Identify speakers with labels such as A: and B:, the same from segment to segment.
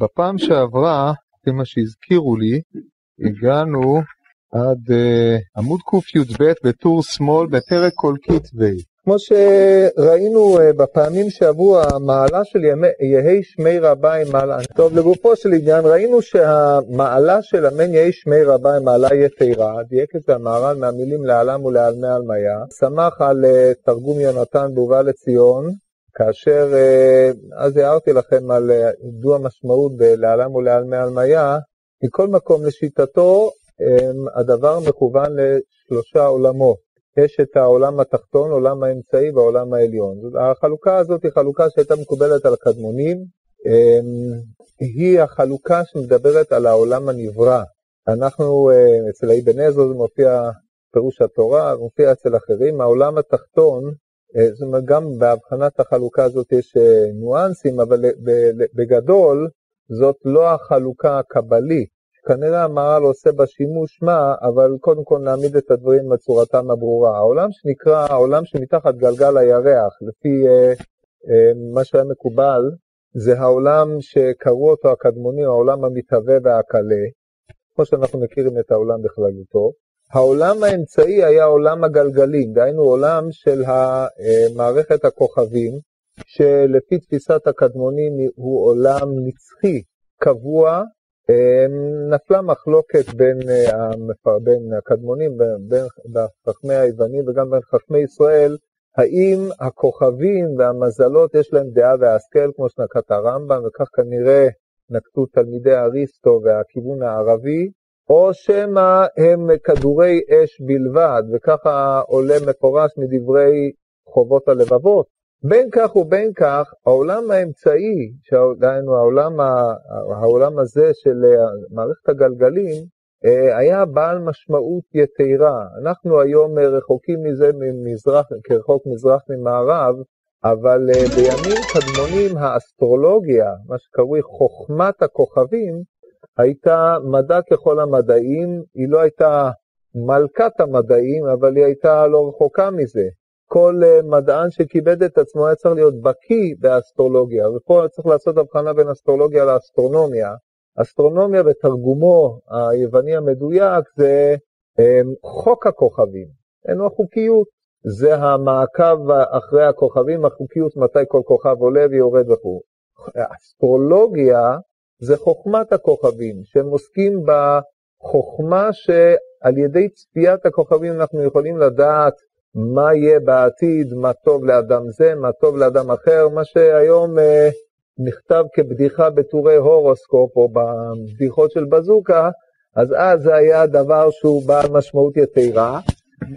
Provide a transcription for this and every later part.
A: בפעם שעברה, לפי מה שהזכירו לי, הגענו עד uh, עמוד קי"ב בטור שמאל בפרק כל כתבי. כמו שראינו uh, בפעמים שעברו, המעלה של יהי שמי רבה היא מעלה. טוב, לגופו של עניין, ראינו שהמעלה של אמן יהי שמי רבה היא מעלה יתרה, דייק את זה המהר"ל מהמילים לעלם ולעלמי עלמיה, שמח על uh, תרגום יונתן בהובא לציון, כאשר אז הערתי לכם על ידוע משמעות בלעלם ולעלמי עלמיה, מכל מקום לשיטתו הדבר מכוון לשלושה עולמות. יש את העולם התחתון, עולם האמצעי והעולם העליון. החלוקה הזאת היא חלוקה שהייתה מקובלת על הקדמונים, היא החלוקה שמדברת על העולם הנברא. אנחנו, אצל האבן עזרא זה מופיע פירוש התורה, מופיע אצל אחרים, העולם התחתון, זאת אומרת גם בהבחנת החלוקה הזאת יש ניואנסים, אבל בגדול זאת לא החלוקה הקבלית. כנראה המהר"ל עושה בה שימוש מה, אבל קודם כל נעמיד את הדברים בצורתם הברורה. העולם שנקרא העולם שמתחת גלגל הירח, לפי אה, אה, מה שהיה מקובל, זה העולם שקראו אותו הקדמוני, העולם המתהווה והקלה, כמו שאנחנו מכירים את העולם בכללותו. העולם האמצעי היה עולם הגלגלים, דהיינו עולם של מערכת הכוכבים, שלפי תפיסת הקדמונים הוא עולם נצחי, קבוע, נפלה מחלוקת בין, בין הקדמונים, בין חכמי היוונים וגם בין חכמי ישראל, האם הכוכבים והמזלות יש להם דעה והשכל, כמו שנקט הרמב"ם, וכך כנראה נקטו תלמידי אריסטו והכיוון הערבי, או שמא הם כדורי אש בלבד, וככה עולה מפורש מדברי חובות הלבבות. בין כך ובין כך, העולם האמצעי, דהיינו העולם, העולם הזה של מערכת הגלגלים, היה בעל משמעות יתרה. אנחנו היום רחוקים מזה ממזרח, כרחוק מזרח ממערב, אבל בימים קדמונים האסטרולוגיה, מה שקרוי חוכמת הכוכבים, הייתה מדע ככל המדעים, היא לא הייתה מלכת המדעים, אבל היא הייתה לא רחוקה מזה. כל מדען שכיבד את עצמו היה צריך להיות בקיא באסטרולוגיה, ופה צריך לעשות הבחנה בין אסטרולוגיה לאסטרונומיה. אסטרונומיה בתרגומו היווני המדויק זה חוק הכוכבים, אינו חוקיות, זה המעקב אחרי הכוכבים, החוקיות מתי כל כוכב עולה ויורד וכו'. אסטרולוגיה זה חוכמת הכוכבים, שהם עוסקים בחוכמה שעל ידי צפיית הכוכבים אנחנו יכולים לדעת מה יהיה בעתיד, מה טוב לאדם זה, מה טוב לאדם אחר, מה שהיום אה, נכתב כבדיחה בטורי הורוסקופ או בבדיחות של בזוקה, אז אז זה היה דבר שהוא בעל משמעות יתרה.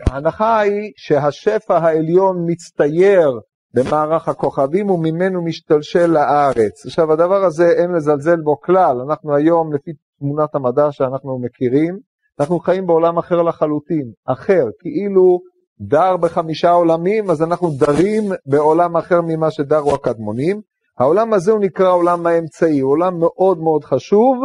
A: ההנחה היא שהשפע העליון מצטייר במערך הכוכבים וממנו משתלשל לארץ. עכשיו הדבר הזה אין לזלזל בו כלל, אנחנו היום לפי תמונת המדע שאנחנו מכירים, אנחנו חיים בעולם אחר לחלוטין, אחר, כאילו דר בחמישה עולמים, אז אנחנו דרים בעולם אחר ממה שדרו הקדמונים. העולם הזה הוא נקרא עולם האמצעי, הוא עולם מאוד מאוד חשוב,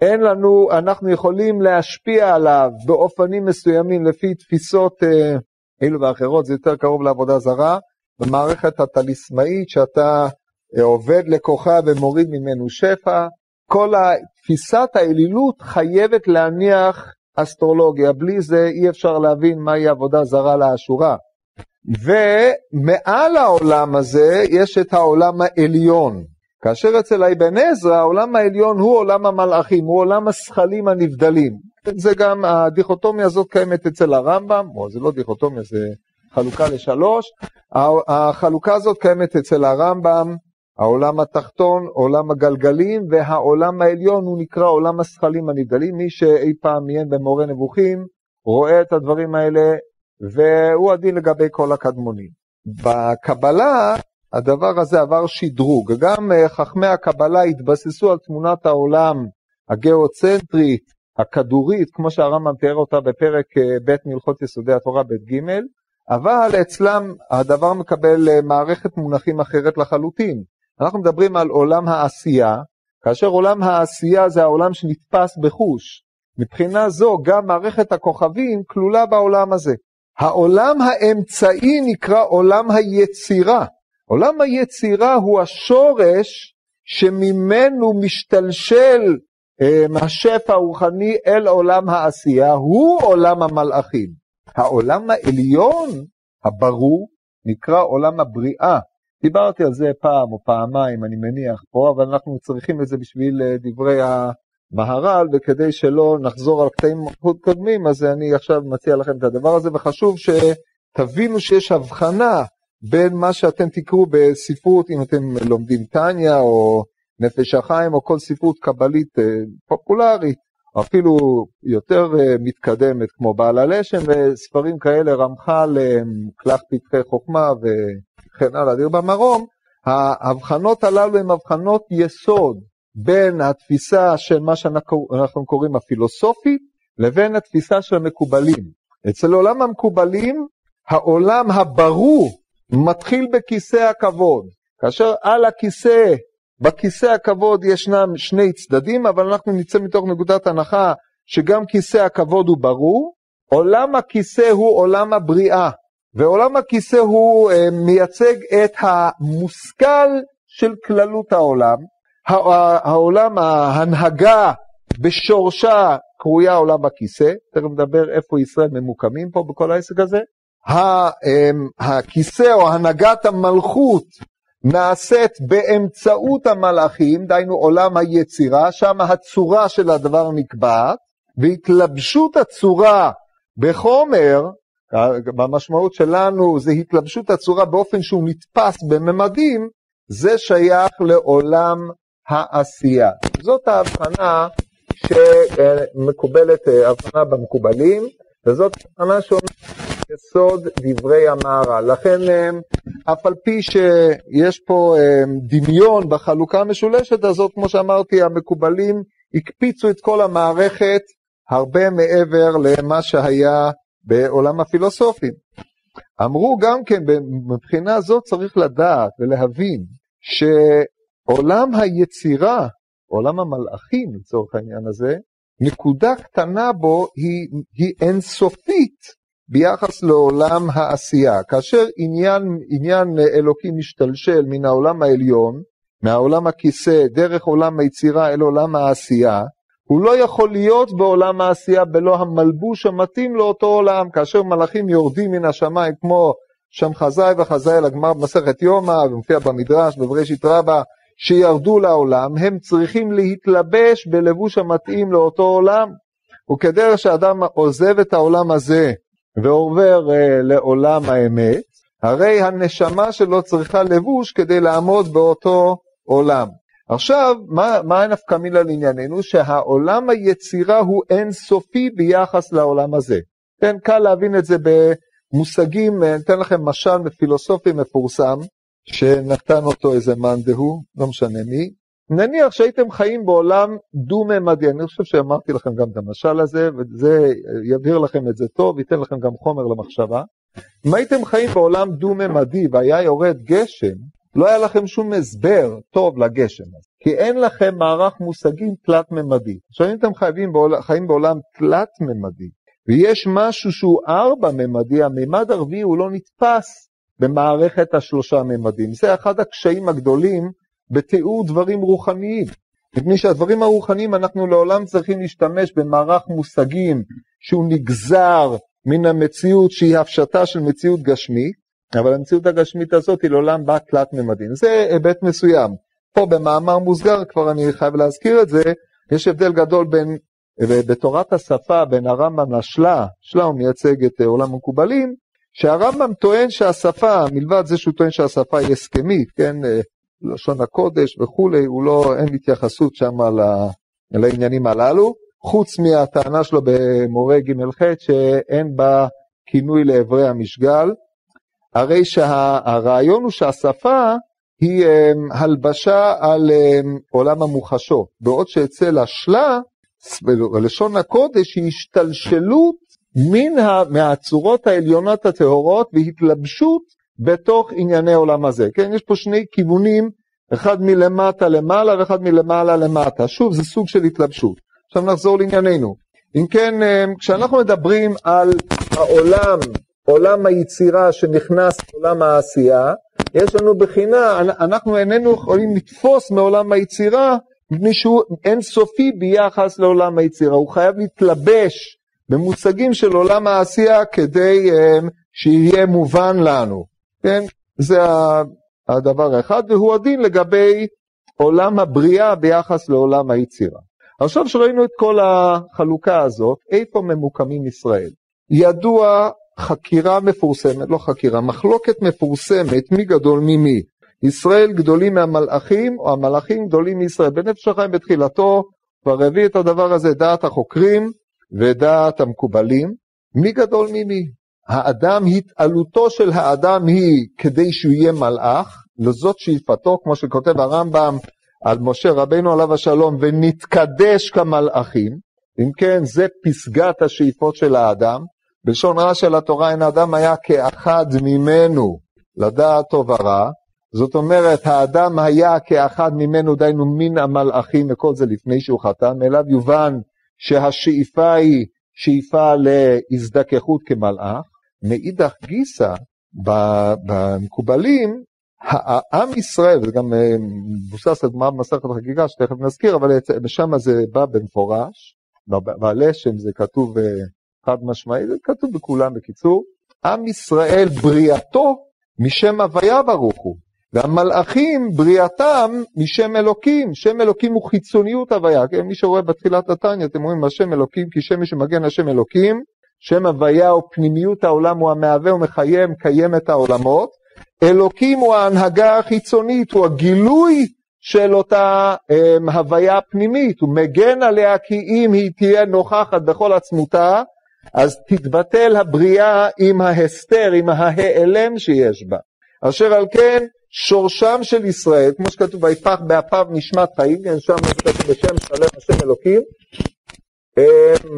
A: אין לנו, אנחנו יכולים להשפיע עליו באופנים מסוימים לפי תפיסות אה, אלו ואחרות, זה יותר קרוב לעבודה זרה, במערכת הטליסמאית שאתה אה, עובד לכוחה ומוריד ממנו שפע, כל תפיסת האלילות חייבת להניח אסטרולוגיה, בלי זה אי אפשר להבין מהי עבודה זרה לאשורה. ומעל העולם הזה יש את העולם העליון. כאשר אצל אבן עזרא העולם העליון הוא עולם המלאכים, הוא עולם השכלים הנבדלים. זה גם, הדיכוטומיה הזאת קיימת אצל הרמב"ם, או זה לא דיכוטומיה, זה חלוקה לשלוש. החלוקה הזאת קיימת אצל הרמב"ם, העולם התחתון, עולם הגלגלים, והעולם העליון הוא נקרא עולם השכלים הנבדלים. מי שאי פעם עיין במורה נבוכים, רואה את הדברים האלה, והוא הדין לגבי כל הקדמונים. בקבלה, הדבר הזה עבר שדרוג. גם חכמי הקבלה התבססו על תמונת העולם הגיאוצנטרית, הכדורית, כמו שהרמב"ם תיאר אותה בפרק ב' מהלכות יסודי התורה ב' ג', אבל אצלם הדבר מקבל מערכת מונחים אחרת לחלוטין. אנחנו מדברים על עולם העשייה, כאשר עולם העשייה זה העולם שנתפס בחוש. מבחינה זו גם מערכת הכוכבים כלולה בעולם הזה. העולם האמצעי נקרא עולם היצירה. עולם היצירה הוא השורש שממנו משתלשל אה, השפע הרוחני אל עולם העשייה, הוא עולם המלאכים. העולם העליון, הברור, נקרא עולם הבריאה. דיברתי על זה פעם או פעמיים, אני מניח פה, אבל אנחנו צריכים את זה בשביל אה, דברי המהר"ל, וכדי שלא נחזור על קטעים קודמים, אז אני עכשיו מציע לכם את הדבר הזה, וחשוב שתבינו שיש הבחנה בין מה שאתם תקראו בספרות, אם אתם לומדים טניה או נפש החיים או כל ספרות קבלית אה, פופולרית, אפילו יותר אה, מתקדמת כמו בעל הלשם וספרים כאלה, רמח"ל, כלך פתחי חוכמה וכן הלאה, דיר במרום, ההבחנות הללו הן הבחנות יסוד בין התפיסה של מה שאנחנו קוראים הפילוסופית לבין התפיסה של המקובלים. אצל עולם המקובלים, העולם הברור מתחיל בכיסא הכבוד, כאשר על הכיסא, בכיסא הכבוד ישנם שני צדדים, אבל אנחנו נצא מתוך נקודת הנחה שגם כיסא הכבוד הוא ברור, עולם הכיסא הוא עולם הבריאה, ועולם הכיסא הוא אה, מייצג את המושכל של כללות העולם, העולם, ההנהגה בשורשה קרויה עולם הכיסא, תכף נדבר איפה ישראל ממוקמים פה בכל העסק הזה, אמ, הכיסא או הנהגת המלכות נעשית באמצעות המלאכים, דהיינו עולם היצירה, שם הצורה של הדבר נקבעת, והתלבשות הצורה בחומר, במשמעות שלנו זה התלבשות הצורה באופן שהוא נתפס בממדים, זה שייך לעולם העשייה. זאת ההבחנה שמקובלת, אה, הבחנה במקובלים, וזאת הבחנה שאומרת יסוד דברי המהר"ל. לכן אף על פי שיש פה דמיון בחלוקה המשולשת הזאת, כמו שאמרתי, המקובלים הקפיצו את כל המערכת הרבה מעבר למה שהיה בעולם הפילוסופים. אמרו גם כן, מבחינה זאת צריך לדעת ולהבין שעולם היצירה, עולם המלאכים לצורך העניין הזה, נקודה קטנה בו היא, היא אינסופית ביחס לעולם העשייה. כאשר עניין, עניין אלוקי משתלשל מן העולם העליון, מהעולם הכיסא, דרך עולם היצירה אל עולם העשייה, הוא לא יכול להיות בעולם העשייה בלא המלבוש המתאים לאותו עולם. כאשר מלאכים יורדים מן השמיים כמו שם חזאי וחזאי לגמר במסכת יומא, ומופיע במדרש, בבראשית רבה, שירדו לעולם, הם צריכים להתלבש בלבוש המתאים לאותו עולם. וכדרך שאדם עוזב את העולם הזה ועובר uh, לעולם האמת, הרי הנשמה שלו צריכה לבוש כדי לעמוד באותו עולם. עכשיו, מה, מה נפקא מילה לענייננו? שהעולם היצירה הוא אינסופי ביחס לעולם הזה. כן, קל להבין את זה במושגים, אה, אתן לכם משל מפילוסופי מפורסם, שנתן אותו איזה מאן דהוא, לא משנה מי. נניח שהייתם חיים בעולם דו-ממדי, אני חושב שאמרתי לכם גם את המשל הזה, וזה יבהיר לכם את זה טוב, ייתן לכם גם חומר למחשבה. אם הייתם חיים בעולם דו-ממדי והיה יורד גשם, לא היה לכם שום הסבר טוב לגשם הזה, כי אין לכם מערך מושגים תלת-ממדי. עכשיו אם אתם חיים בעולם, חיים בעולם תלת-ממדי, ויש משהו שהוא ארבע-ממדי, המימד הרביעי הוא לא נתפס במערכת השלושה ממדים. זה אחד הקשיים הגדולים בתיאור דברים רוחניים. מפני שהדברים הרוחניים אנחנו לעולם צריכים להשתמש במערך מושגים שהוא נגזר מן המציאות שהיא הפשטה של מציאות גשמית, אבל המציאות הגשמית הזאת היא לעולם בה תלת ממדים. זה היבט מסוים. פה במאמר מוסגר, כבר אני חייב להזכיר את זה, יש הבדל גדול בין, בתורת השפה בין הרמב"ם לשלה, שלה הוא מייצג את עולם המקובלים, שהרמב"ם טוען שהשפה, מלבד זה שהוא טוען שהשפה היא הסכמית, כן, אה, לשון הקודש וכולי, הוא לא, אין התייחסות שם לעניינים הללו, חוץ מהטענה שלו במורה ג'-ח' שאין בה כינוי לאברי המשגל, הרי שהרעיון הוא שהשפה היא אה, הלבשה על אה, עולם המוחשות, בעוד שאצל השלה, לשון הקודש היא השתלשלות מן מהצורות העליונות הטהורות והתלבשות בתוך ענייני עולם הזה. כן, יש פה שני כיוונים, אחד מלמטה למעלה ואחד מלמעלה למטה. שוב, זה סוג של התלבשות. עכשיו נחזור לענייננו. אם כן, אה, כשאנחנו מדברים על העולם, עולם היצירה שנכנס לעולם העשייה, יש לנו בחינה, אנחנו איננו יכולים לתפוס מעולם היצירה מפני שהוא אינסופי ביחס לעולם היצירה, הוא חייב להתלבש במושגים של עולם העשייה כדי um, שיהיה מובן לנו, כן? זה הדבר האחד, והוא הדין לגבי עולם הבריאה ביחס לעולם היצירה. עכשיו שראינו את כל החלוקה הזאת, איפה ממוקמים ישראל? ידוע חקירה מפורסמת, לא חקירה, מחלוקת מפורסמת מי גדול ממי. ישראל גדולים מהמלאכים או המלאכים גדולים מישראל. בנפש החיים בתחילתו כבר הביא את הדבר הזה דעת החוקרים ודעת המקובלים. מי גדול ממי? האדם, התעלותו של האדם היא כדי שהוא יהיה מלאך, לזאת שאיפתו, כמו שכותב הרמב"ם על משה רבנו עליו השלום, ונתקדש כמלאכים. אם כן, זה פסגת השאיפות של האדם. בלשון רע של התורה, אין האדם היה כאחד ממנו לדעת טוב ורע. זאת אומרת, האדם היה כאחד ממנו, דהיינו מן המלאכים, וכל זה לפני שהוא חתם, מאליו יובן שהשאיפה היא שאיפה להזדככות כמלאך. מאידך גיסא, במקובלים, העם ישראל, וזה גם אה, מבוסס על גמרא במסכת החגיגה, שתכף נזכיר, אבל שם זה בא במפורש, בלשם זה כתוב אה, חד משמעי, זה כתוב בכולם בקיצור, עם ישראל בריאתו משם הוויה ברוך הוא, והמלאכים בריאתם משם אלוקים, שם אלוקים הוא חיצוניות הוויה, כן? מי שרואה בתחילת התניא, אתם רואים השם אלוקים כי שם מי שמגן השם אלוקים, שם הוויה או פנימיות העולם הוא המהווה ומחיה, מקיים את העולמות, אלוקים הוא ההנהגה החיצונית, הוא הגילוי של אותה um, הוויה פנימית, הוא מגן עליה כי אם היא תהיה נוכחת בכל עצמותה, אז תתבטל הבריאה עם ההסתר, עם ההיעלם שיש בה. אשר על כן, שורשם של ישראל, כמו שכתוב, ויפח באפיו נשמת חיים, כן, שם כתוב בשם שלם השם אלוקים, אמ,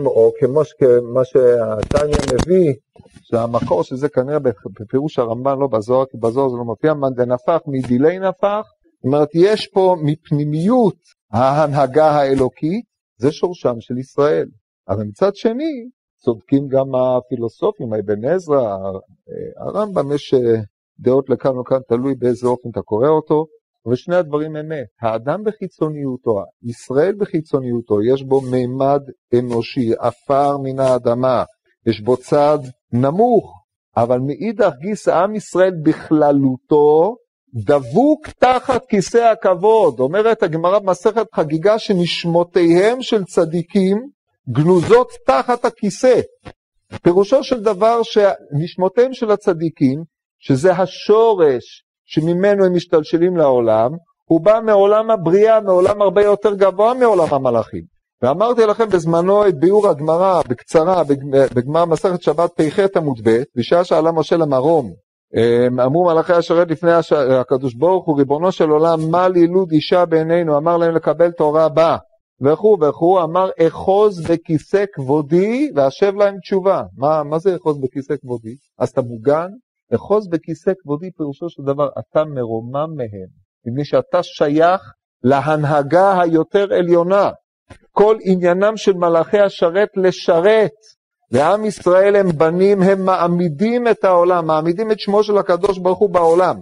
A: או כמו מה שהתניא מביא, שהמקור של זה כנראה בפירוש הרמב"ן, לא בזוהר, כי בזוהר זה לא מופיע, מאן דנפח מדילי נפח, זאת אומרת, יש פה מפנימיות ההנהגה האלוקית, זה שורשם של ישראל. אבל מצד שני, צודקים גם הפילוסופים, אבן עזרא, הרמב"ם, יש אה, דעות לכאן וכאן, תלוי באיזה אופן אתה קורא אותו, ושני הדברים אמת. האדם בחיצוניותו, ישראל בחיצוניותו, יש בו מימד אנושי, עפר מן האדמה, יש בו צד נמוך, אבל מאידך גיסא עם ישראל בכללותו דבוק תחת כיסא הכבוד. אומרת הגמרא במסכת חגיגה שנשמותיהם של צדיקים גנוזות תחת הכיסא. פירושו של דבר שנשמותיהם של הצדיקים, שזה השורש שממנו הם משתלשלים לעולם, הוא בא מעולם הבריאה, מעולם הרבה יותר גבוה מעולם המלאכים. ואמרתי לכם בזמנו את ביאור הגמרא בקצרה, בגמר מסכת שבת פ"ח עמוד ב', בשעה שאלה משה למרום, אמ, אמרו מלאכי השרת לפני הקדוש ברוך הוא, ריבונו של עולם, מה לילוד אישה בעינינו? אמר להם לקבל תורה בה. וכו' וכו', אמר אחוז בכיסא כבודי והשב להם תשובה. מה, מה זה אחוז בכיסא כבודי? אז אתה מוגן? אחוז בכיסא כבודי פירושו של דבר, אתה מרומם מהם, מפני שאתה שייך להנהגה היותר עליונה. כל עניינם של מלאכי השרת לשרת. ועם ישראל הם בנים, הם מעמידים את העולם, מעמידים את שמו של הקדוש ברוך הוא בעולם.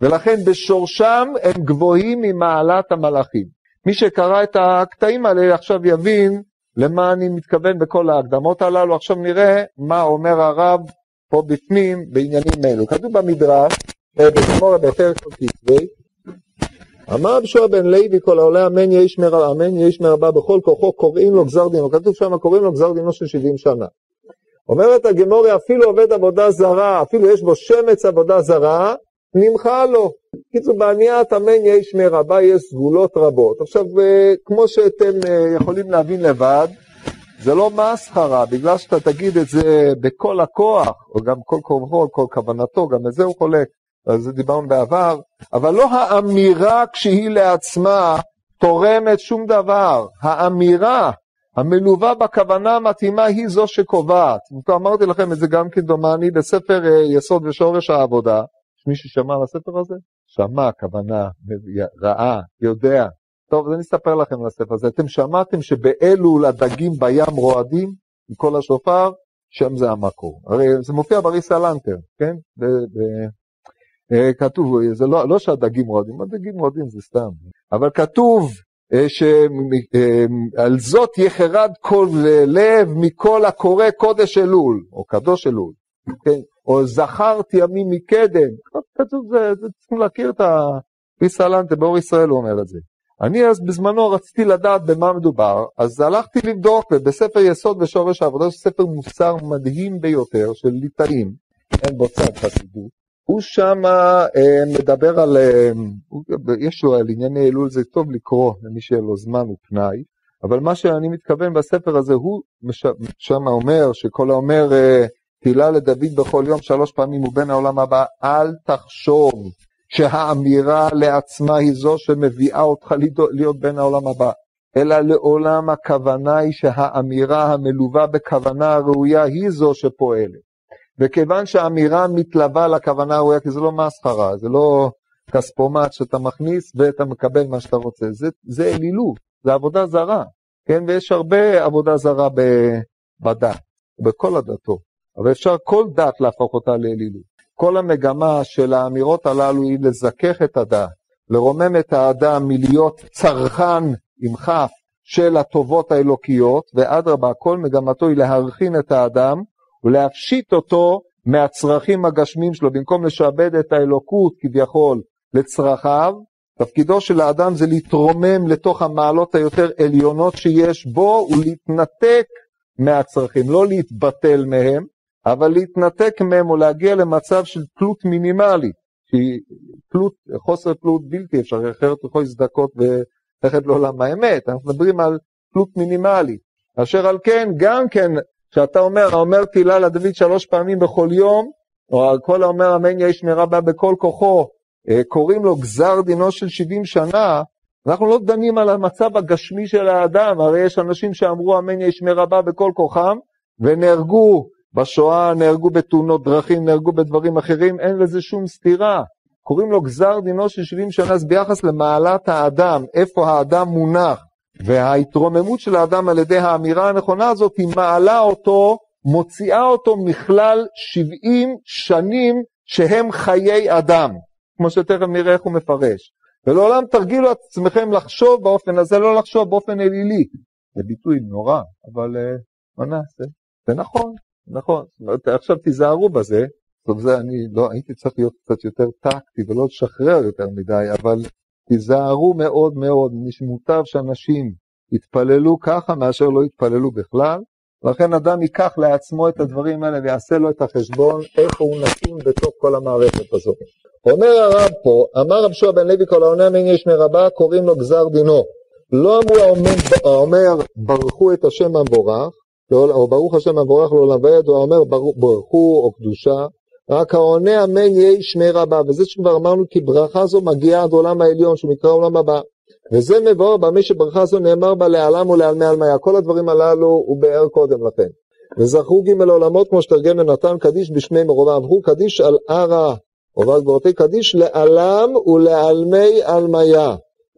A: ולכן בשורשם הם גבוהים ממעלת המלאכים. מי שקרא את הקטעים האלה עכשיו יבין למה אני מתכוון בכל ההקדמות הללו. עכשיו נראה מה אומר הרב פה בפנים בעניינים אלו. כתוב במדרש, בגמורה בפרק כתבי, אמר רב שועה בן לוי כל העולה אמן יהי שמר אמן יהי שמר הבא בכל כוחו קוראים לו גזר דינו, כתוב שם קוראים לו גזר דינו של 70 שנה. אומרת הגמורי אפילו עובד עבודה זרה, אפילו יש בו שמץ עבודה זרה, נמחה לו. קיצור בעניית אמן יהי שמר הבא יש סגולות רבות. עכשיו אה, כמו שאתם אה, יכולים להבין לבד, זה לא מסחרה, בגלל שאתה תגיד את זה בכל הכוח, או גם כל כוחו, כל כוונתו, גם את זה הוא חולק. על זה דיברנו בעבר, אבל לא האמירה כשהיא לעצמה תורמת שום דבר. האמירה המלווה בכוונה המתאימה היא זו שקובעת. אמרתי לכם את זה גם כדומני בספר אה, יסוד ושורש העבודה. מי ששמע על הספר הזה? שמע, כוונה, ראה, יודע. טוב, אז אני אספר לכם על הספר הזה. אתם שמעתם שבאלול הדגים בים רועדים עם כל השופר? שם זה המקור. הרי זה מופיע בריסה לנטר, כן? אה, כתוב, זה לא, לא שהדגים רועדים, הדגים רועדים זה סתם, אבל כתוב אה, שעל זאת יחרד כל לב מכל הקורא קודש אלול, או קדוש אלול, כן? או זכרת ימים מקדם, כתוב, זה, זה צריכים להכיר את ה... פיסלנטה, באור ישראל הוא אומר את זה. אני אז בזמנו רציתי לדעת במה מדובר, אז הלכתי לבדוק, ובספר יסוד ושורש העבודה, יש ספר מוסר מדהים ביותר של ליטאים, אין בו צד חסידות, הוא שם אה, מדבר על, אה, יש לו על ענייני אלול, זה טוב לקרוא למי שיהיה לו זמן ופנאי, אבל מה שאני מתכוון בספר הזה, הוא שם אומר, שכל האומר אה, תהילה לדוד בכל יום שלוש פעמים ובין העולם הבא, אל תחשוב שהאמירה לעצמה היא זו שמביאה אותך להיות בן העולם הבא, אלא לעולם הכוונה היא שהאמירה המלווה בכוונה הראויה היא זו שפועלת. וכיוון שהאמירה מתלווה לכוונה הראויה, כי זה לא מסחרה, זה לא כספומט שאתה מכניס ואתה מקבל מה שאתה רוצה, זה, זה אלילות, זה עבודה זרה, כן? ויש הרבה עבודה זרה בדת, בכל הדתות, אבל אפשר כל דת להפוך אותה לאלילות. כל המגמה של האמירות הללו היא לזכך את הדעת, לרומם את האדם מלהיות צרכן עם כף של הטובות האלוקיות, ואדרבה, כל מגמתו היא להרכין את האדם ולהפשיט אותו מהצרכים הגשמיים שלו, במקום לשעבד את האלוקות כביכול לצרכיו, תפקידו של האדם זה להתרומם לתוך המעלות היותר עליונות שיש בו ולהתנתק מהצרכים, לא להתבטל מהם, אבל להתנתק מהם או להגיע למצב של תלות מינימלית, שהיא תלות, חוסר תלות בלתי אפשרי, אחרת הוא יכול להזדכות וללכת לעולם האמת, אנחנו מדברים על תלות מינימלית. אשר על כן, גם כן, כשאתה אומר, האומר תהילה לדוד שלוש פעמים בכל יום, או כל האומר אמן יהי שמרה בה בכל כוחו, אה, קוראים לו גזר דינו של 70 שנה, אנחנו לא דנים על המצב הגשמי של האדם, הרי יש אנשים שאמרו אמן יהי שמרה בה בכל כוחם, ונהרגו בשואה נהרגו בתאונות דרכים, נהרגו בדברים אחרים, אין לזה שום סתירה. קוראים לו גזר דינו של 70 שנה, אז ביחס למעלת האדם, איפה האדם מונח, וההתרוממות של האדם על ידי האמירה הנכונה הזאת, היא מעלה אותו, מוציאה אותו מכלל 70 שנים שהם חיי אדם, כמו שתכף נראה איך הוא מפרש. ולעולם תרגילו את עצמכם לחשוב באופן הזה, לא לחשוב באופן אלילי. זה ביטוי נורא, אבל uh, מה נעשה? זה נכון. נכון, עכשיו תיזהרו בזה, טוב זה אני לא, הייתי צריך להיות קצת יותר טקטי ולא לשחרר יותר מדי, אבל תיזהרו מאוד מאוד, מוטב שאנשים יתפללו ככה מאשר לא יתפללו בכלל, לכן אדם ייקח לעצמו את הדברים האלה ויעשה לו את החשבון איפה הוא נתון בתוך כל המערכת הזאת. אומר הרב פה, אמר רב שועה בן לוי כל העונה מן יש מרבה קוראים לו גזר דינו. לא אמרו האומר ברכו את השם המבורך, או ברוך השם המבורך לעולם ועד, הוא אומר ברכו או קדושה, רק העונה אמן יהי שמי רבה, וזה שכבר אמרנו כי ברכה זו מגיעה עד עולם העליון, שהוא נקרא עולם הבא. וזה מבואר במה שברכה זו נאמר בה לעלם ולעלמי עלמיה, כל הדברים הללו הוא באר קודם לכן. וזכרו ג' עולמות כמו שתרגם ונתן קדיש בשמי מרובה, עברו קדיש על ערה, ובעל גבורתי קדיש לעלם ולעלמי עלמיה.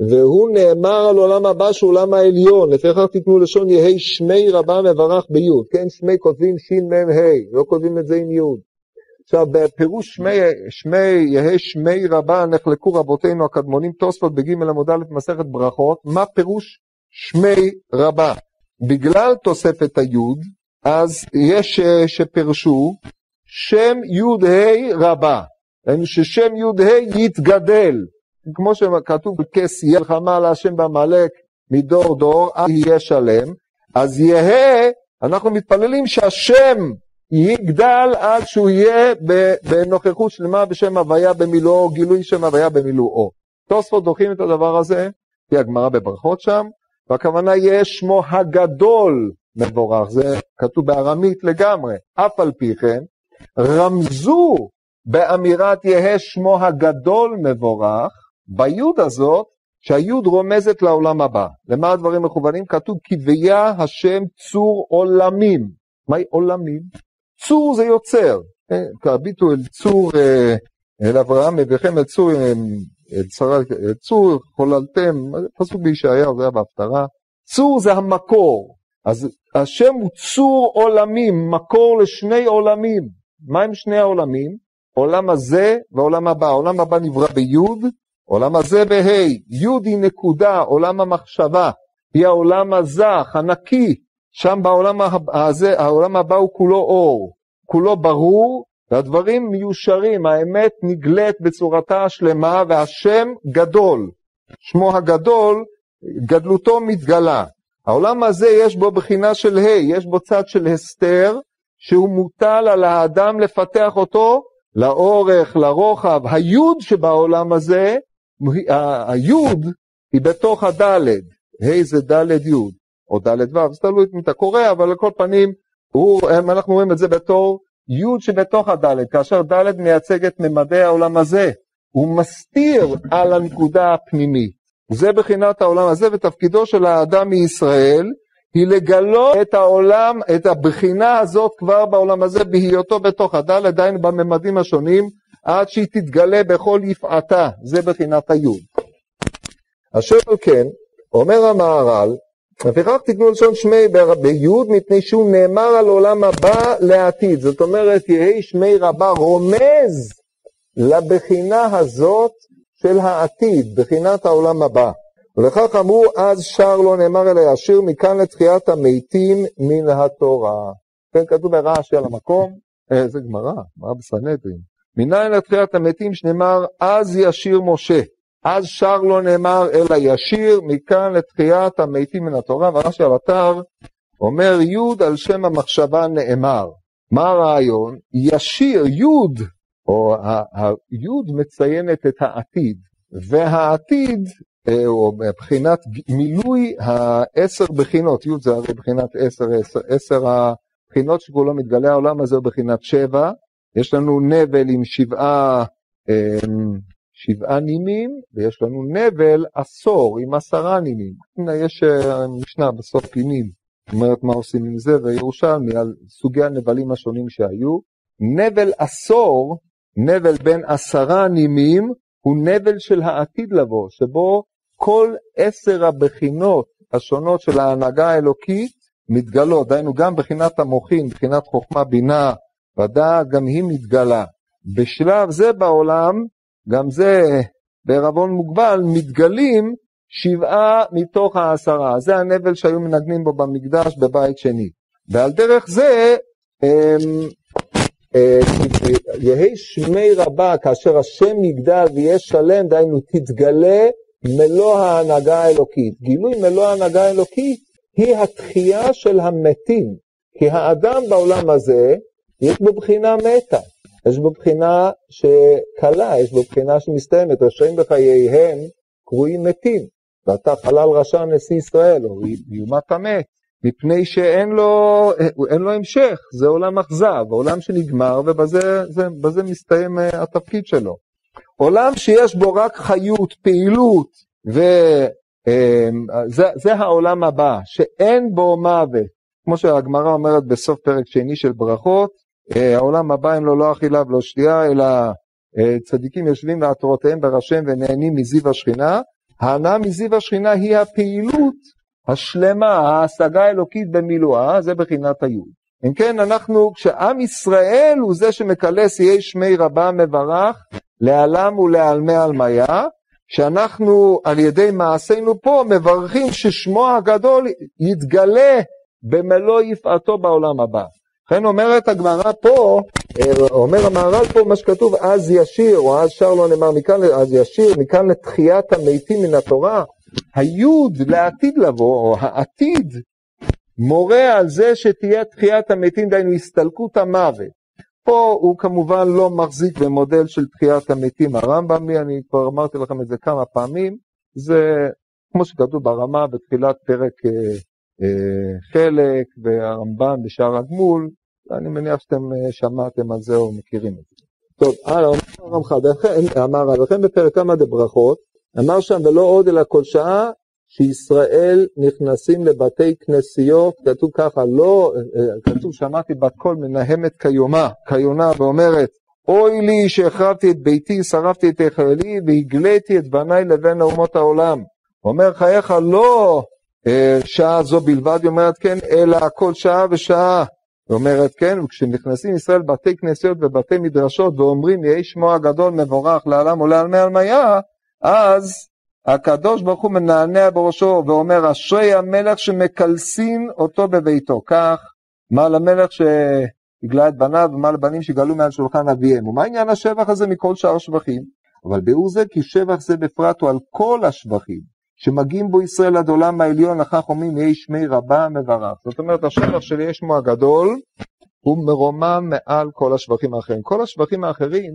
A: והוא נאמר על עולם הבא שהוא עולם העליון, לפיכך תיתנו לשון יהי שמי רבה מברך ביוד, כן שמי כותבים שמ"ה, לא כותבים את זה עם יוד. עכשיו בפירוש שמי, שמי יהי שמי רבה נחלקו רבותינו הקדמונים תוספות בג' עמוד א' מסכת ברכות, מה פירוש שמי רבה? בגלל תוספת היוד, אז יש שפרשו שם י"ה רבה, ששם י"ה יתגדל, כמו שכתוב בכס יהיה מלחמה להשם בעמלק מדור דור, אז יהיה שלם, אז יהא, אנחנו מתפללים שהשם יגדל עד שהוא יהיה בנוכחות שלמה בשם הוויה במילואו, גילוי שם הוויה במילואו. תוספות דוחים את הדבר הזה, לפי הגמרא בברכות שם, והכוונה יהיה שמו הגדול מבורך, זה כתוב בארמית לגמרי, אף על פי כן, רמזו באמירת יהא שמו הגדול מבורך, ביוד הזאת, שהיוד רומזת לעולם הבא. למה הדברים מכוונים? כתוב כי ויה השם צור עולמים. מהי עולמים? צור זה יוצר. תביטו אל צור, אה, אל אברהם אביכם אל צור, אה, אל שרה, אל צור חוללתם, פסוק בישעיהו, זה היה בהפטרה. צור זה המקור. אז השם הוא צור עולמים, מקור לשני עולמים. מה הם שני העולמים? עולם הזה ועולם הבא. העולם הבא נברא ביוד, עולם הזה בה', יוד היא נקודה, עולם המחשבה, היא העולם הזך, הנקי, שם בעולם הזה, העולם הבא הוא כולו אור, כולו ברור, והדברים מיושרים, האמת נגלית בצורתה השלמה, והשם גדול. שמו הגדול, גדלותו מתגלה. העולם הזה יש בו בחינה של ה', יש בו צד של הסתר, שהוא מוטל על האדם לפתח אותו לאורך, לרוחב. היוד שבעולם הזה, היוד היא בתוך הדלת, ה' זה דלת יוד, או דלת ו', זה תלוי אם אתה קורא, אבל על כל פנים, הוא, אנחנו רואים את זה בתור יוד שבתוך הדלת, כאשר דלת מייצג את ממדי העולם הזה, הוא מסתיר על הנקודה הפנימית. זה בחינת העולם הזה, ותפקידו של האדם מישראל היא לגלות את העולם, את הבחינה הזאת כבר בעולם הזה, בהיותו בתוך הדלת, דהיינו בממדים השונים, עד שהיא תתגלה בכל יפעתה, זה בחינת היוד. אשר על כן, אומר המהר"ל, לפיכך תקנו לשון שמי ביוד מפני שהוא נאמר על עולם הבא לעתיד. זאת אומרת, יהי שמי רבה רומז לבחינה הזאת של העתיד, בחינת העולם הבא. ולכך אמרו, אז שר לא נאמר אלא ישיר, מכאן לתחיית המתים מן התורה. כן, כתוב ברעשי על המקום, איזה אה, גמרא, גמרא בסנהדרין. מניין לתחיית המתים שנאמר, אז ישיר משה. אז שר לא נאמר אלא ישיר, מכאן לתחיית המתים מן התורה, ורש"י אתר אומר יוד על שם המחשבה נאמר. מה הרעיון? ישיר, יוד, או היוד מציינת את העתיד, והעתיד, אה, או מבחינת מילוי העשר בחינות, יוד זה הרי בחינת עשר, עשר, עשר הבחינות שכולו מתגלה העולם הזה בחינת שבע, יש לנו נבל עם שבעה אמ, שבעה נימים, ויש לנו נבל עשור עם עשרה נימים. הנה יש אה, משנה בסוף פינים, אומרת מה עושים עם זה, וירושלמי על סוגי הנבלים השונים שהיו. נבל עשור, נבל בין עשרה נימים, הוא נבל של העתיד לבוא, שבו כל עשר הבחינות השונות של ההנהגה האלוקית מתגלות, דהיינו גם בחינת המוחין, בחינת חוכמה, בינה ודעת, גם היא מתגלה. בשלב זה בעולם גם זה בערבון מוגבל, מתגלים שבעה מתוך העשרה. זה הנבל שהיו מנגנים בו במקדש בבית שני. ועל דרך זה, אמ, אה, יהי שמי רבה, כאשר השם יגדל ויהיה שלם, דהיינו תתגלה מלוא ההנהגה האלוקית. גילוי מלוא ההנהגה האלוקית היא התחייה של המתים. כי האדם בעולם הזה, יש בו בחינה מתה. יש בו בחינה שקלה, יש בו בחינה שמסתיימת, רשעים בחייהם קרויים מתים, ואתה חלל רשע נשיא ישראל, או יומת המת, מפני שאין לו, לו המשך, זה עולם אכזב, עולם שנגמר, ובזה זה, מסתיים אה, התפקיד שלו. עולם שיש בו רק חיות, פעילות, וזה אה, העולם הבא, שאין בו מוות, כמו שהגמרא אומרת בסוף פרק שני של ברכות, העולם הבא אין לו לא אכילה ולא שתייה, אלא אה, צדיקים יושבים לעטרותיהם בראשיהם ונהנים מזיו השכינה. ההנאה מזיו השכינה היא הפעילות השלמה, ההשגה האלוקית במילואה, זה בחינת היוד. אם כן, אנחנו, כשעם ישראל הוא זה שמקלס יהי שמי רבה מברך, לעלם ולעלמי עלמיה, שאנחנו על ידי מעשינו פה מברכים ששמו הגדול יתגלה במלוא יפעתו בעולם הבא. לכן אומרת הגמרא פה, אה, אומר המהר"ל פה מה שכתוב אז ישיר, או אז שר לא נאמר מכאן, אז ישיר, מכאן לתחיית המתים מן התורה. היוד לעתיד לבוא, או העתיד, מורה על זה שתהיה תחיית המתים, דהיינו הסתלקות המוות. פה הוא כמובן לא מחזיק במודל של תחיית המתים הרמב"מי, אני כבר אמרתי לכם את זה כמה פעמים, זה כמו שכתוב ברמה בתחילת פרק אה, חלק והרמב"ן בשער הגמול, אני מניח שאתם אה, שמעתם על זה או מכירים את זה. טוב, הלאה, אומר הרמח"ל, אמר לכן בפרק כמה דברכות, אמר שם ולא עוד אלא כל שעה שישראל נכנסים לבתי כנסיות, כתוב ככה, לא, אה, כתוב שמעתי בת קול מנהמת כיומה, כיונה ואומרת אוי לי שהחרבתי את ביתי, שרפתי את היכלי והגליתי את בניי לבין אומות העולם. אומר חייך לא שעה זו בלבד, היא אומרת כן, אלא כל שעה ושעה. זאת אומרת, כן, וכשנכנסים ישראל בתי כנסיות ובתי מדרשות ואומרים יהי שמו הגדול מבורך לעלם ולעלמי עלמיה, אז הקדוש ברוך הוא מנענע בראשו ואומר אשרי המלך שמקלסין אותו בביתו. כך, מה למלך שהגלה את בניו ומה לבנים שגלו מעל שולחן אביהם. ומה עניין השבח הזה מכל שאר השבחים? אבל ביאור זה כי שבח זה בפרט הוא על כל השבחים. שמגיעים בו ישראל עד עולם העליון, לכך אומרים יהי שמי רבה מברך. זאת אומרת, השבח של שמו הגדול הוא מרומם מעל כל השבחים האחרים. כל השבחים האחרים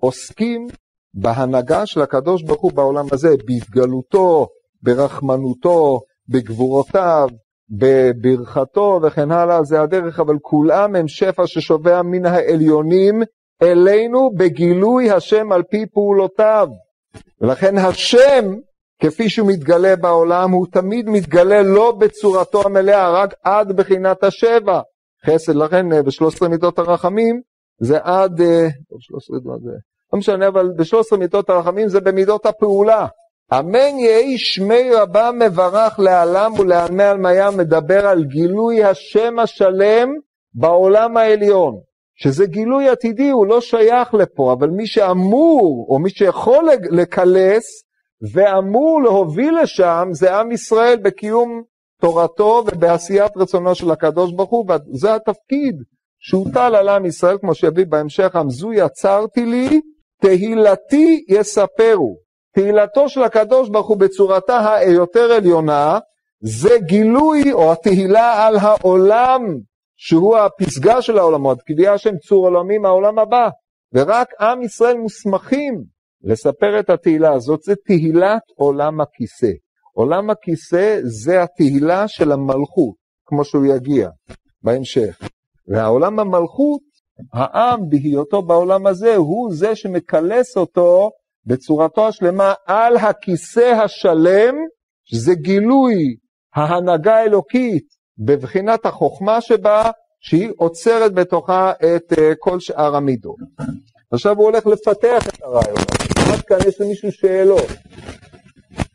A: עוסקים בהנהגה של הקדוש ברוך הוא בעולם הזה, בהתגלותו, ברחמנותו, בגבורותיו, בברכתו וכן הלאה, זה הדרך, אבל כולם הם שפע ששובע מן העליונים אלינו בגילוי השם על פי פעולותיו. ולכן השם, כפי שהוא מתגלה בעולם, הוא תמיד מתגלה לא בצורתו המלאה, רק עד בחינת השבע. חסד, לכן אה, בשלוש עשרה מידות הרחמים זה עד, אה, לא משנה, אבל בשלוש עשרה מידות הרחמים זה במידות הפעולה. אמן יהי שמי רבה מברך לעלם ולעלמי עלמיה מדבר על גילוי השם השלם בעולם העליון. שזה גילוי עתידי, הוא לא שייך לפה, אבל מי שאמור, או מי שיכול לקלס, ואמור להוביל לשם, זה עם ישראל בקיום תורתו ובעשיית רצונו של הקדוש ברוך הוא, וזה התפקיד שהוטל על עם ישראל, כמו שיביא בהמשך, עמזו יצרתי לי, תהילתי יספרו. תהילתו של הקדוש ברוך הוא בצורתה היותר עליונה, זה גילוי או התהילה על העולם שהוא הפסגה של העולמות, קביעה שהם צור עולמי מהעולם הבא, ורק עם ישראל מוסמכים לספר את התהילה הזאת, זה תהילת עולם הכיסא. עולם הכיסא זה התהילה של המלכות, כמו שהוא יגיע בהמשך. והעולם המלכות, העם בהיותו בעולם הזה, הוא זה שמקלס אותו בצורתו השלמה על הכיסא השלם, שזה גילוי ההנהגה האלוקית בבחינת החוכמה שבה, שהיא עוצרת בתוכה את uh, כל שאר המידות. עכשיו הוא הולך לפתח את הרעיון. עד כאן יש למישהו שאלות.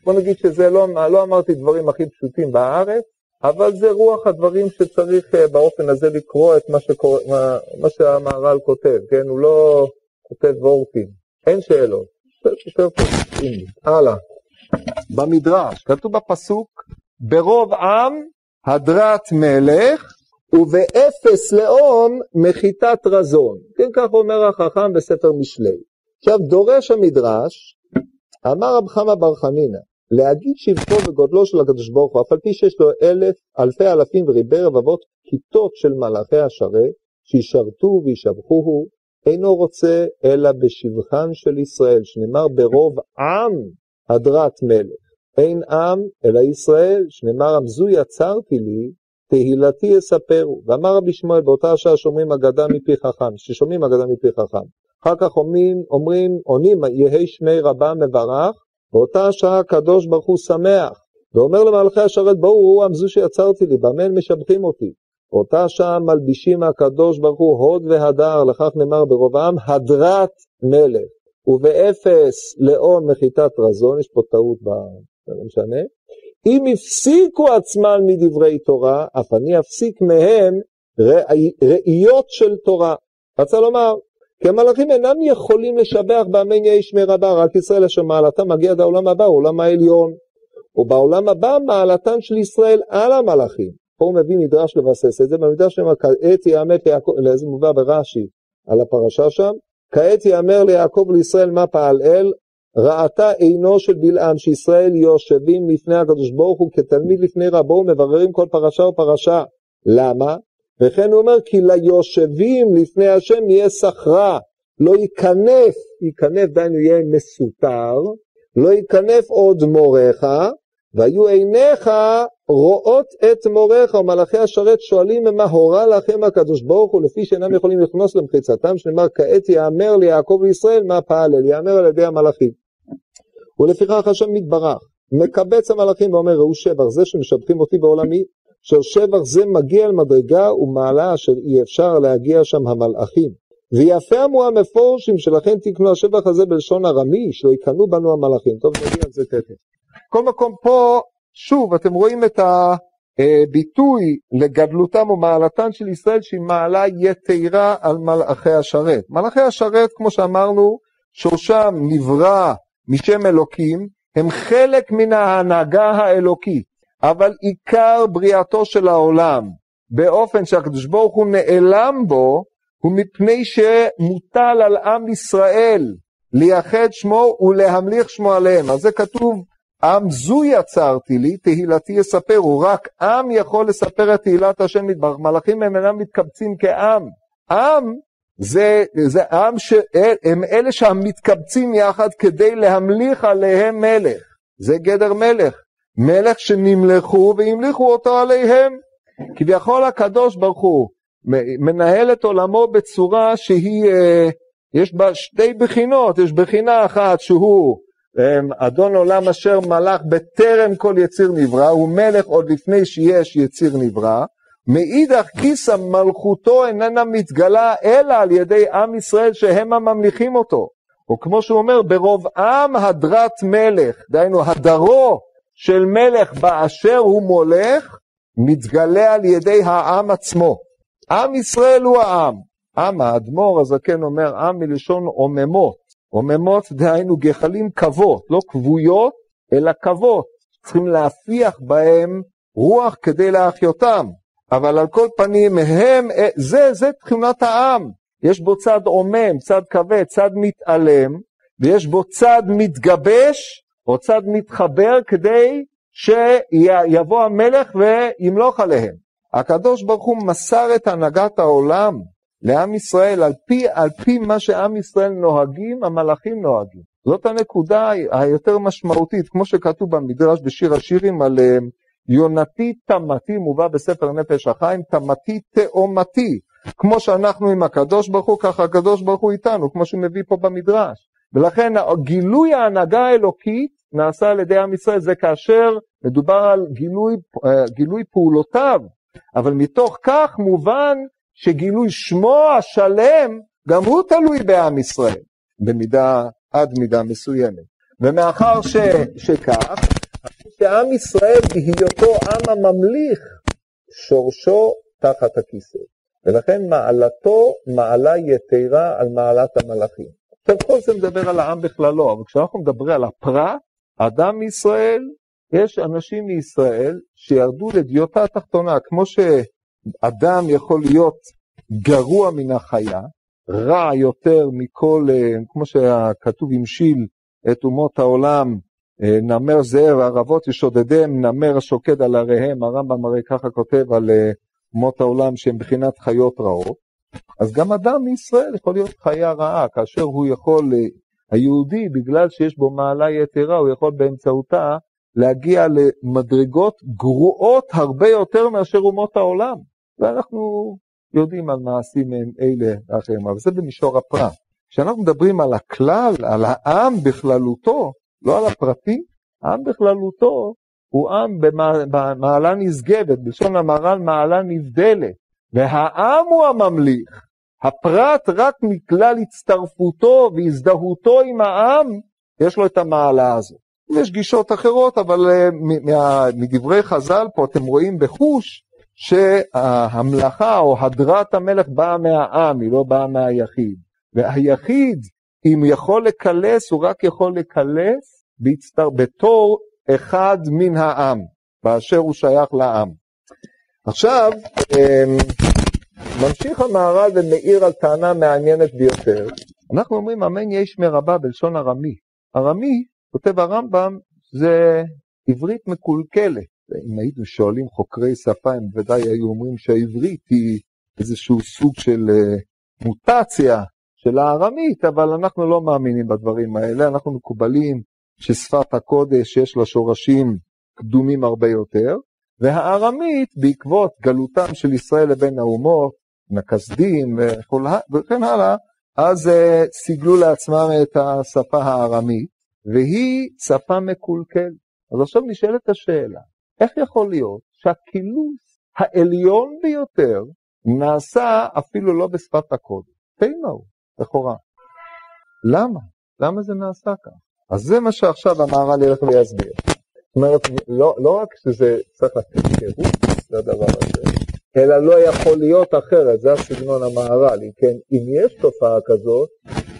A: בוא נגיד שזה לא, לא אמרתי דברים הכי פשוטים בארץ, אבל זה רוח הדברים שצריך uh, באופן הזה לקרוא את מה, שקור... מה, מה שהמהר"ל כותב, כן? הוא לא כותב וורטים. אין שאלות. הלאה. במדרש, כתוב בפסוק, ברוב עם הדרת מלך, ובאפס לאום מחיתת רזון. כן, כך אומר החכם בספר משלי. עכשיו, דורש המדרש, אמר רב חמא בר חנינא, להגיד שבחו וגודלו של הקדוש ברוך הוא, אף על פי שיש לו אלף, אלפי אלפים וריבי רבבות כיתות של מלאכי השרת, שישרתו וישבחוהו, אינו רוצה אלא בשבחן של ישראל, שנאמר ברוב עם הדרת מלך. אין עם אלא ישראל, שנאמר עמזו יצרתי לי, תהילתי יספרו. ואמר רבי שמואל באותה שעה שומרים אגדה מפי חכם, ששומעים אגדה מפי חכם. אחר כך אומרים, אומרים עונים יהי שמי רבה מברך, באותה שעה הקדוש ברוך הוא שמח, ואומר למלכי השרת בואו ראו עמזו שיצרתי לי, הם משבחים אותי. באותה שעה מלבישים הקדוש ברוך הוא הוד והדר, לכך נאמר ברובעם הדרת מלך. ובאפס לאום מחיתת רזון, יש פה טעות זה לא משנה. אם הפסיקו עצמן מדברי תורה, אף אני אפסיק מהם ראיות של תורה. רצה לומר, כי המלאכים אינם יכולים לשבח באמן יהי שמי רבה, רק ישראל אשר מעלתם מגיע עד העולם הבא, העולם העליון. ובעולם הבא מעלתן של ישראל על המלאכים. פה הוא מביא מדרש לבסס את זה, במדרש שם כעת יאמר ליעקב, לאיזה מובא ברש"י על הפרשה שם, כעת יאמר ליעקב ולישראל מה פעל אל, ראתה עינו של בלעם שישראל יושבים לפני הקדוש ברוך הוא כתלמיד לפני רבו ומבררים כל פרשה ופרשה. למה? וכן הוא אומר כי ליושבים לפני השם יהיה סחרה, לא ייכנף, ייכנף דהיינו יהיה מסותר, לא ייכנף עוד מורך, והיו עיניך רואות את מורך, ומלאכי השרת שואלים מה הורה לכם הקדוש ברוך הוא, לפי שאינם יכולים לכנוס למחיצתם, שנאמר כעת יאמר ליעקב וישראל מה פעל אל, יאמר על ידי המלאכים. ולפיכך השם מתברך, מקבץ המלאכים ואומר ראו שבח זה שמשבחים אותי בעולמי, אשר שבח זה מגיע אל מדרגה ומעלה אשר אי אפשר להגיע שם המלאכים. ויפה אמרו המפורשים שלכן תקנו השבח הזה בלשון ארמי, שלא יקנו בנו המלאכים. טוב, נגיע על זה תכף. כל מקום פה, שוב, אתם רואים את אה, ביטוי לגדלותם ומעלתן של ישראל שהיא מעלה יתרה על מלאכי השרת. מלאכי השרת, כמו שאמרנו, שורשם נברא משם אלוקים, הם חלק מן ההנהגה האלוקית, אבל עיקר בריאתו של העולם, באופן שהקדוש ברוך הוא נעלם בו, הוא מפני שמוטל על עם ישראל לייחד שמו ולהמליך שמו עליהם. אז זה כתוב עם זו יצרתי לי, תהילתי יספרו. רק עם יכול לספר את תהילת השם יתברך. מלאכים הם אינם מתקבצים כעם. עם זה, זה עם שהם אלה שהמתקבצים יחד כדי להמליך עליהם מלך. זה גדר מלך. מלך שנמלכו והמליכו אותו עליהם. כביכול הקדוש ברוך הוא מנהל את עולמו בצורה שהיא, אה, יש בה שתי בחינות, יש בחינה אחת שהוא אדון עולם אשר מלך בטרם כל יציר נברא, הוא מלך עוד לפני שיש יציר נברא, מאידך גיסא מלכותו איננה מתגלה אלא על ידי עם ישראל שהם הממליכים אותו. או כמו שהוא אומר, ברוב עם הדרת מלך, דהיינו הדרו של מלך באשר הוא מולך, מתגלה על ידי העם עצמו. עם ישראל הוא העם. עם האדמו"ר הזקן אומר עם מלשון עוממות. עוממות דהיינו גחלים כבות, לא כבויות, אלא כבות. צריכים להפיח בהם רוח כדי להחיותם. אבל על כל פנים הם, זה, זה תכונת העם. יש בו צד עומם, צד כבד, צד מתעלם, ויש בו צד מתגבש, או צד מתחבר כדי שיבוא המלך וימלוך עליהם. הקדוש ברוך הוא מסר את הנהגת העולם לעם ישראל, על פי, על פי מה שעם ישראל נוהגים, המלאכים נוהגים. זאת הנקודה היותר משמעותית, כמו שכתוב במדרש בשיר השירים על אה, יונתי תמתי, מובא בספר נפש החיים, תמתי תאומתי. כמו שאנחנו עם הקדוש ברוך הוא, ככה הקדוש ברוך הוא איתנו, כמו שהוא מביא פה במדרש. ולכן גילוי ההנהגה האלוקית נעשה על ידי עם ישראל, זה כאשר מדובר על גילוי, אה, גילוי פעולותיו, אבל מתוך כך מובן שגילוי שמו השלם, גם הוא תלוי בעם ישראל, במידה, עד מידה מסוימת. ומאחר ש, שכך, שעם ישראל בהיותו עם הממליך, שורשו תחת הכיסא. ולכן מעלתו מעלה יתרה על מעלת המלאכים. עכשיו כל זה מדבר על העם בכללו, אבל כשאנחנו מדברים על הפרט, אדם מישראל, יש אנשים מישראל שירדו לדיוטה התחתונה, כמו ש... אדם יכול להיות גרוע מן החיה, רע יותר מכל, אה, כמו שכתוב המשיל את אומות העולם, אה, נמר זאב, ערבות ישודדם, נמר שוקד על עריהם, הרמב"ם הרי ככה כותב על אה, אומות העולם שהם בחינת חיות רעות, אז גם אדם מישראל יכול להיות חיה רעה, כאשר הוא יכול, היהודי, בגלל שיש בו מעלה יתרה, הוא יכול באמצעותה להגיע למדרגות גרועות הרבה יותר מאשר אומות העולם. ואנחנו יודעים על מעשים אלה ואחרים, אבל זה במישור הפרט. כשאנחנו מדברים על הכלל, על העם בכללותו, לא על הפרטי, העם בכללותו הוא עם במעלה נשגבת, בלשון המהר"ל מעלה נבדלת, והעם הוא הממליך. הפרט רק מכלל הצטרפותו והזדהותו עם העם, יש לו את המעלה הזאת. יש גישות אחרות, אבל uh, מדברי חז"ל פה אתם רואים בחוש שהמלאכה או הדרת המלך באה מהעם, היא לא באה מהיחיד. והיחיד, אם יכול לקלס, הוא רק יכול לקלס. בתור אחד מן העם, באשר הוא שייך לעם. עכשיו, אמ, ממשיך המהר"ל ומאיר על טענה מעניינת ביותר. אנחנו אומרים אמן יש מרבה בלשון ארמי. ארמי, כותב הרמב"ם, זה עברית מקולקלת. אם היינו שואלים חוקרי שפה, הם בוודאי היו אומרים שהעברית היא איזשהו סוג של uh, מוטציה של הארמית, אבל אנחנו לא מאמינים בדברים האלה, אנחנו מקובלים ששפת הקודש יש לה שורשים קדומים הרבה יותר, והארמית בעקבות גלותם של ישראל לבין האומות, נקסדים וכן הלאה, אז uh, סיגלו לעצמם את השפה הארמית, והיא שפה מקולקלת. אז עכשיו נשאלת השאלה, איך יכול להיות שהקילוס העליון ביותר נעשה אפילו לא בשפת הקודש? תימהו, לכאורה. למה? למה זה נעשה כך? אז זה מה שעכשיו המהר"ל ילך ויסביר. זאת אומרת, לא, לא רק שזה צריך לתת תירוץ לדבר הזה, אלא לא יכול להיות אחרת, זה הסגנון המהר"ל. אם כן, אם יש תופעה כזאת,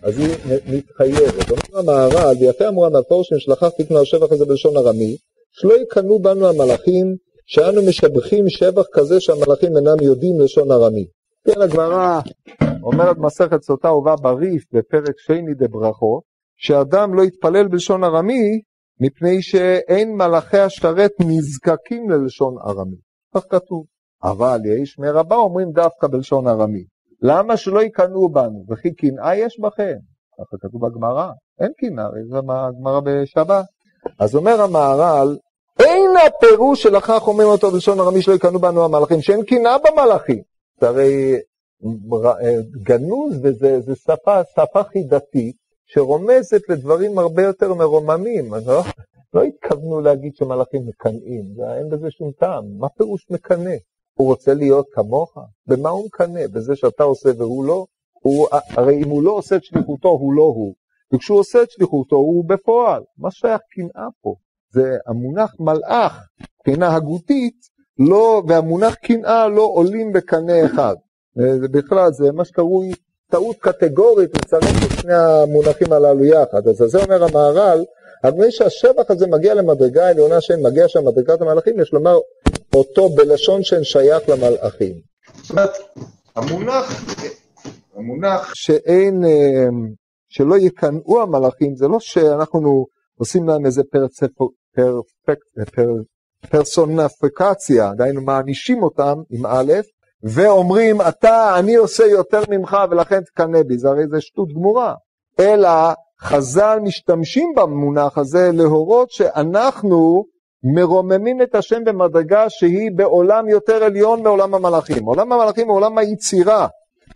A: אז היא מתחייבת. אומר המהר"ל, ויפה אמרו המפורשים, שלחך תקנו השבח הזה בלשון ארמי, שלא יקנאו בנו המלאכים, שאנו משבחים שבח כזה שהמלאכים אינם יודעים לשון ארמי. כן, הגמרא אומרת מסכת סוטה ובא בריף בפרק שני דברכו, שאדם לא יתפלל בלשון ארמי, מפני שאין מלאכי השרת נזקקים ללשון ארמי. כך כתוב. אבל יש מרבה אומרים דווקא בלשון ארמי. למה שלא יקנאו בנו? וכי קנאה יש בכם? ככה כתוב בגמרא. אין קנאה, זה הגמרא בשבת. אז אומר המהר"ל, אין הפירוש שלכך אומרים אותו בלשון ארמי שלא יקנאו בנו המלאכים, שאין קנאה במלאכים. זה הרי גנוז וזה שפה, שפה חידתית שרומזת לדברים הרבה יותר מרוממים. אז לא, לא התכוונו להגיד שמלאכים מקנאים, אין בזה שום טעם. מה פירוש מקנא? הוא רוצה להיות כמוך? במה הוא מקנא? בזה שאתה עושה והוא לא? הוא, הרי אם הוא לא עושה את שליחותו, הוא לא הוא. וכשהוא עושה את שליחותו, הוא בפועל. מה שייך קנאה פה? זה המונח מלאך, מבחינה הגותית, לא, והמונח קנאה לא עולים בקנה אחד. זה בכלל, זה מה שקרוי טעות קטגורית לצרף את שני המונחים הללו יחד. אז זה אומר המהר"ל, אבל שהשבח הזה מגיע למדרגה העליונה שאין מגיע שם מדרגת המלאכים, יש לומר אותו בלשון שאין שייך למלאכים. זאת אומרת, המונח, המונח שאין, אה, שלא יקנאו המלאכים, זה לא שאנחנו עושים להם איזה פרסונפיקציה, דהיינו מענישים אותם עם א', ואומרים, אתה, אני עושה יותר ממך ולכן תקנא בי, זה הרי זה שטות גמורה. אלא חז"ל משתמשים במונח הזה להורות שאנחנו מרוממים את השם במדרגה שהיא בעולם יותר עליון מעולם המלאכים. עולם המלאכים הוא עולם היצירה,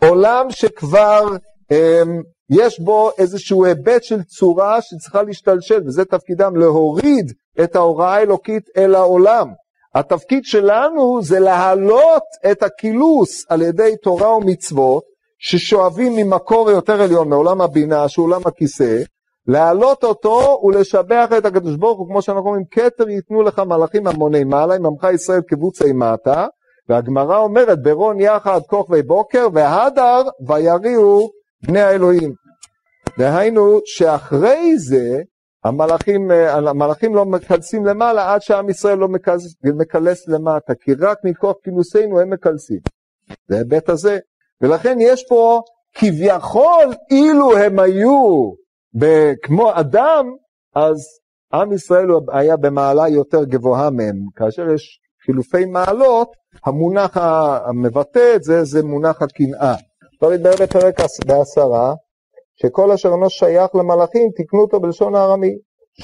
A: עולם שכבר הם, יש בו איזשהו היבט של צורה שצריכה להשתלשל, וזה תפקידם להוריד את ההוראה האלוקית אל העולם. התפקיד שלנו זה להעלות את הקילוס על ידי תורה ומצוות, ששואבים ממקור יותר עליון, מעולם הבינה, שהוא עולם הכיסא, להעלות אותו ולשבח את הקדוש ברוך הוא, כמו שאנחנו אומרים, כתר ייתנו לך מלאכים המוני מעלה, עם עמך ישראל כבוצי מטה, והגמרא אומרת, ברון יחד כוכבי בוקר, והדר ויריעו בני האלוהים. דהיינו שאחרי זה המלאכים, המלאכים לא מקלסים למעלה עד שעם ישראל לא מקלס, מקלס למטה, כי רק מכוח כינוסינו הם מקלסים. זה ההיבט הזה. ולכן יש פה כביכול, אילו הם היו כמו אדם, אז עם ישראל היה במעלה יותר גבוהה מהם. כאשר יש חילופי מעלות, המונח המבטא את זה, זה מונח הקנאה. כבר התברר בפרק בעשרה, שכל אשר אינו שייך למלאכים, תקנו אותו בלשון הארמי,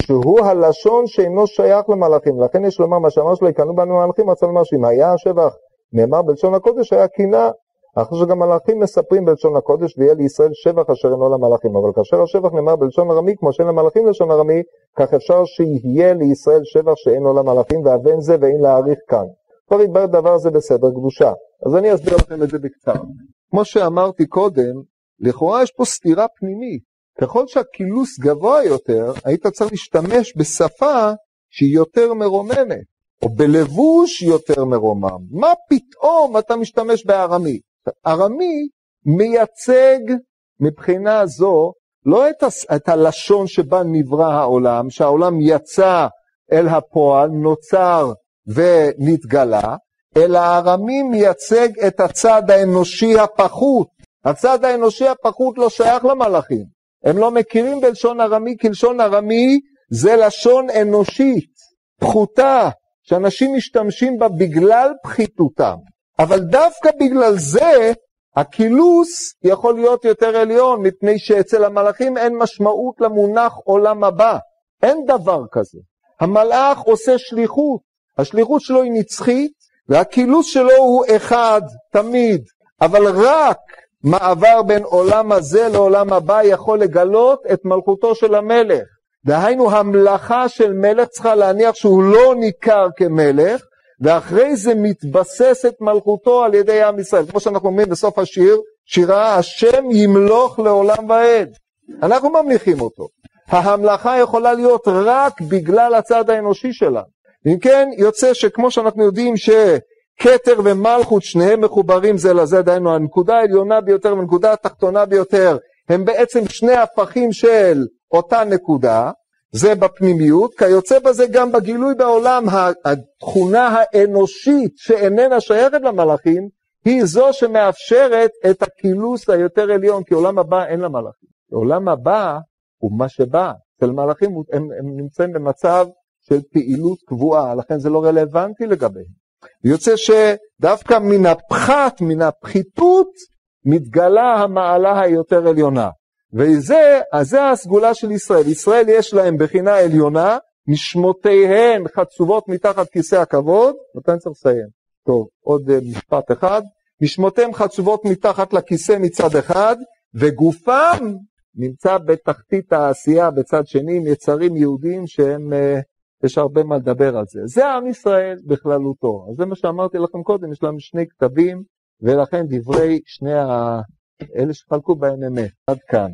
A: שהוא הלשון שאינו שייך למלאכים. לכן יש לומר, מה שאמר שלא יקנו בנו המלאכים, רצה לומר שאם היה השבח נאמר בלשון הקודש, היה קנאה. אחרי שגם מלאכים מספרים בלשון הקודש, ויהיה לישראל שבח אשר אינו למלאכים. אבל כאשר השבח נאמר בלשון ארמי, כמו שאין למלאכים לשון ארמי, כך אפשר שיהיה לישראל שבח שאינו למלאכים, ואבן זה ואין להאריך כאן. כבר יתברר דבר זה בסדר קדושה. אז אני אסביר לכם את זה בקצרה. כמו שאמרתי קודם, לכאורה יש פה סתירה פנימית. ככל שהקילוס גבוה יותר, היית צריך להשתמש בשפה שהיא יותר מרוממת, או בלבוש יותר מרומם. מה פתאום אתה משתמש בארמי? ארמי מייצג מבחינה זו לא את, את הלשון שבה נברא העולם, שהעולם יצא אל הפועל, נוצר ונתגלה, אלא ארמי מייצג את הצד האנושי הפחות. הצד האנושי הפחות לא שייך למלאכים. הם לא מכירים בלשון ארמי, כי לשון ארמי זה לשון אנושית, פחותה, שאנשים משתמשים בה בגלל פחיתותם. אבל דווקא בגלל זה הקילוס יכול להיות יותר עליון, מפני שאצל המלאכים אין משמעות למונח עולם הבא. אין דבר כזה. המלאך עושה שליחות, השליחות שלו היא נצחית, והקילוס שלו הוא אחד, תמיד. אבל רק מעבר בין עולם הזה לעולם הבא יכול לגלות את מלכותו של המלך. דהיינו, המלאכה של מלך צריכה להניח שהוא לא ניכר כמלך, ואחרי זה מתבססת מלכותו על ידי עם ישראל. כמו שאנחנו אומרים בסוף השיר, שירה השם ימלוך לעולם ועד. אנחנו ממליכים אותו. ההמלכה יכולה להיות רק בגלל הצד האנושי שלה. אם כן, יוצא שכמו שאנחנו יודעים שכתר ומלכות שניהם מחוברים זה לזה, דהיינו הנקודה העליונה ביותר והנקודה התחתונה ביותר הם בעצם שני הפכים של אותה נקודה, זה בפנימיות, כיוצא בזה גם בגילוי בעולם, התכונה האנושית שאיננה שייכת למלאכים, היא זו שמאפשרת את הקילוס היותר עליון, כי עולם הבא אין למלאכים. עולם הבא הוא מה שבא, אצל מלאכים הם, הם נמצאים במצב של פעילות קבועה, לכן זה לא רלוונטי לגביהם. יוצא שדווקא מן הפחת, מן הפחיתות, מתגלה המעלה היותר עליונה. וזה, אז זה הסגולה של ישראל. ישראל יש להם בחינה עליונה, נשמותיהן חצובות מתחת כיסא הכבוד, אני צריך לסיים? טוב, עוד uh, משפט אחד. נשמותיהם חצובות מתחת לכיסא מצד אחד, וגופם נמצא בתחתית העשייה בצד שני, עם יצרים יהודים שהם, uh, יש הרבה מה לדבר על זה. זה עם ישראל בכללותו. אז זה מה שאמרתי לכם קודם, יש להם שני כתבים, ולכן דברי שני ה... אלה שחלקו בהם אמת. עד כאן.